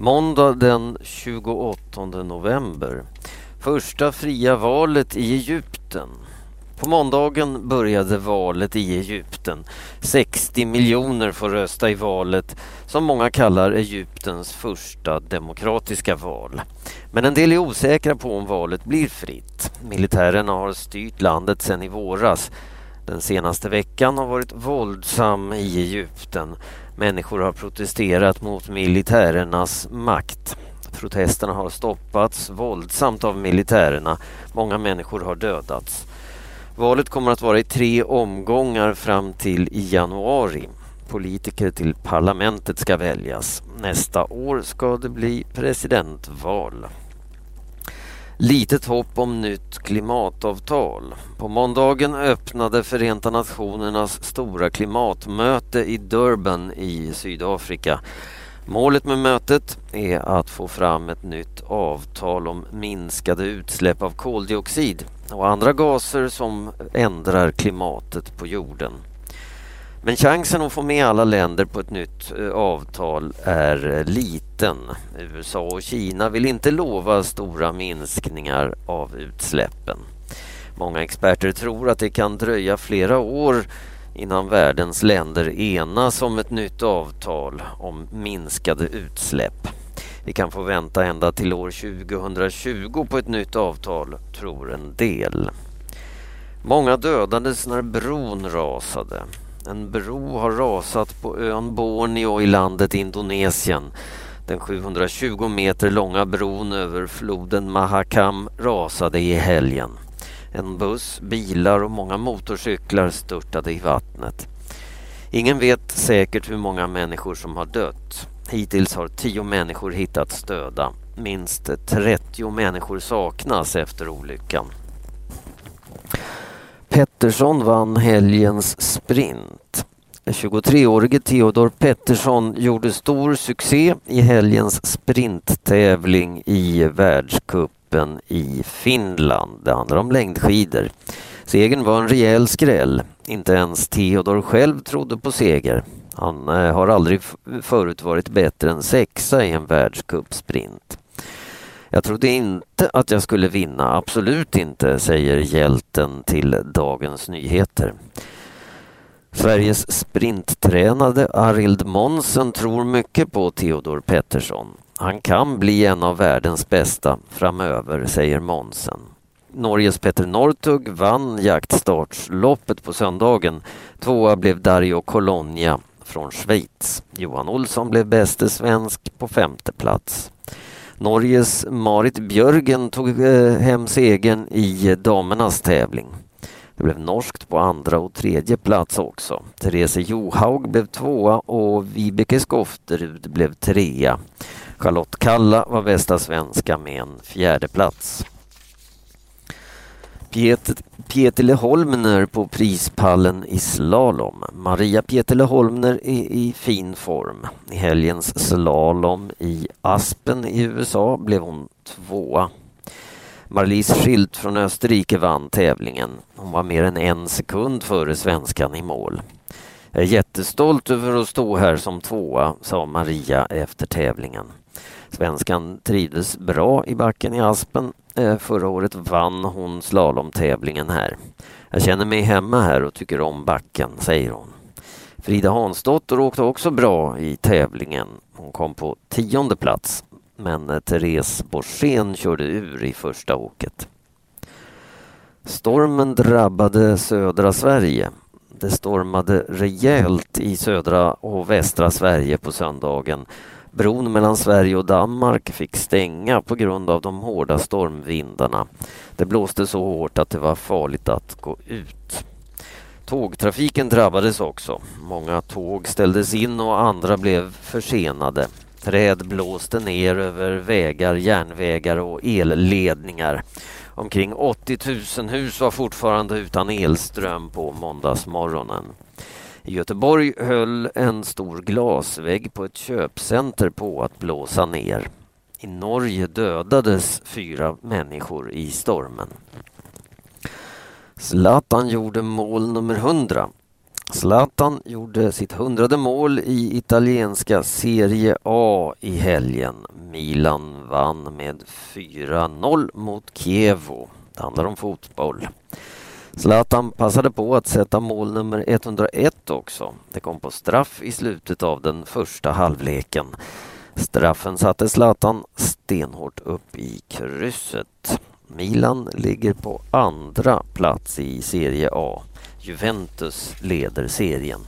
Måndag den 28 november. Första fria valet i Egypten. På måndagen började valet i Egypten. 60 miljoner får rösta i valet som många kallar Egyptens första demokratiska val. Men en del är osäkra på om valet blir fritt. Militärerna har styrt landet sedan i våras. Den senaste veckan har varit våldsam i Egypten. Människor har protesterat mot militärernas makt. Protesterna har stoppats våldsamt av militärerna. Många människor har dödats. Valet kommer att vara i tre omgångar fram till i januari. Politiker till parlamentet ska väljas. Nästa år ska det bli presidentval. Litet hopp om nytt klimatavtal. På måndagen öppnade Förenta Nationernas stora klimatmöte i Durban i Sydafrika. Målet med mötet är att få fram ett nytt avtal om minskade utsläpp av koldioxid och andra gaser som ändrar klimatet på jorden. Men chansen att få med alla länder på ett nytt eh, avtal är eh, liten. USA och Kina vill inte lova stora minskningar av utsläppen. Många experter tror att det kan dröja flera år innan världens länder enas om ett nytt avtal om minskade utsläpp. Vi kan få vänta ända till år 2020 på ett nytt avtal, tror en del. Många dödades när bron rasade. En bro har rasat på ön Borneo i landet Indonesien. Den 720 meter långa bron över floden Mahakam rasade i helgen. En buss, bilar och många motorcyklar störtade i vattnet. Ingen vet säkert hur många människor som har dött. Hittills har tio människor hittats döda. Minst 30 människor saknas efter olyckan. Pettersson vann helgens sprint. 23-årige Theodor Pettersson gjorde stor succé i helgens sprinttävling i världskuppen i Finland. Det handlar om längdskidor. Segern var en rejäl skräll. Inte ens Theodor själv trodde på seger. Han eh, har aldrig förut varit bättre än sexa i en världscupsprint. Jag trodde inte att jag skulle vinna, absolut inte, säger hjälten till Dagens Nyheter. Sveriges sprinttränade Arild Monsen tror mycket på Theodor Pettersson. Han kan bli en av världens bästa framöver, säger Monsen. Norges Petter Northug vann jaktstartsloppet på söndagen. Tvåa blev Dario Colonia från Schweiz. Johan Olsson blev bäste svensk på femte plats. Norges Marit Björgen tog eh, hem segern i damernas tävling. Det blev norskt på andra och tredje plats också. Therese Johaug blev tvåa och Vibeke Skofterud blev trea. Charlotte Kalla var bästa svenska med en fjärde plats. Pietele Holmner på prispallen i slalom. Maria Pietele Holmner är i fin form. I helgens slalom i Aspen i USA blev hon tvåa. Marlies Schilt från Österrike vann tävlingen. Hon var mer än en sekund före svenskan i mål. Jag är jättestolt över att stå här som tvåa, sa Maria efter tävlingen. Svenskan trivdes bra i backen i Aspen. Eh, förra året vann hon slalomtävlingen här. Jag känner mig hemma här och tycker om backen, säger hon. Frida Hansdotter åkte också bra i tävlingen. Hon kom på tionde plats. Men eh, Therese Borssén körde ur i första åket. Stormen drabbade södra Sverige. Det stormade rejält i södra och västra Sverige på söndagen Bron mellan Sverige och Danmark fick stänga på grund av de hårda stormvindarna. Det blåste så hårt att det var farligt att gå ut. Tågtrafiken drabbades också. Många tåg ställdes in och andra blev försenade. Träd blåste ner över vägar, järnvägar och elledningar. Omkring 80 000 hus var fortfarande utan elström på måndagsmorgonen. I Göteborg höll en stor glasvägg på ett köpcenter på att blåsa ner. I Norge dödades fyra människor i stormen. Zlatan gjorde mål nummer 100. Zlatan gjorde sitt hundrade mål i italienska Serie A i helgen. Milan vann med 4-0 mot Chievo. Det handlar om fotboll. Zlatan passade på att sätta mål nummer 101 också. Det kom på straff i slutet av den första halvleken. Straffen satte Zlatan stenhårt upp i krysset. Milan ligger på andra plats i Serie A. Juventus leder serien.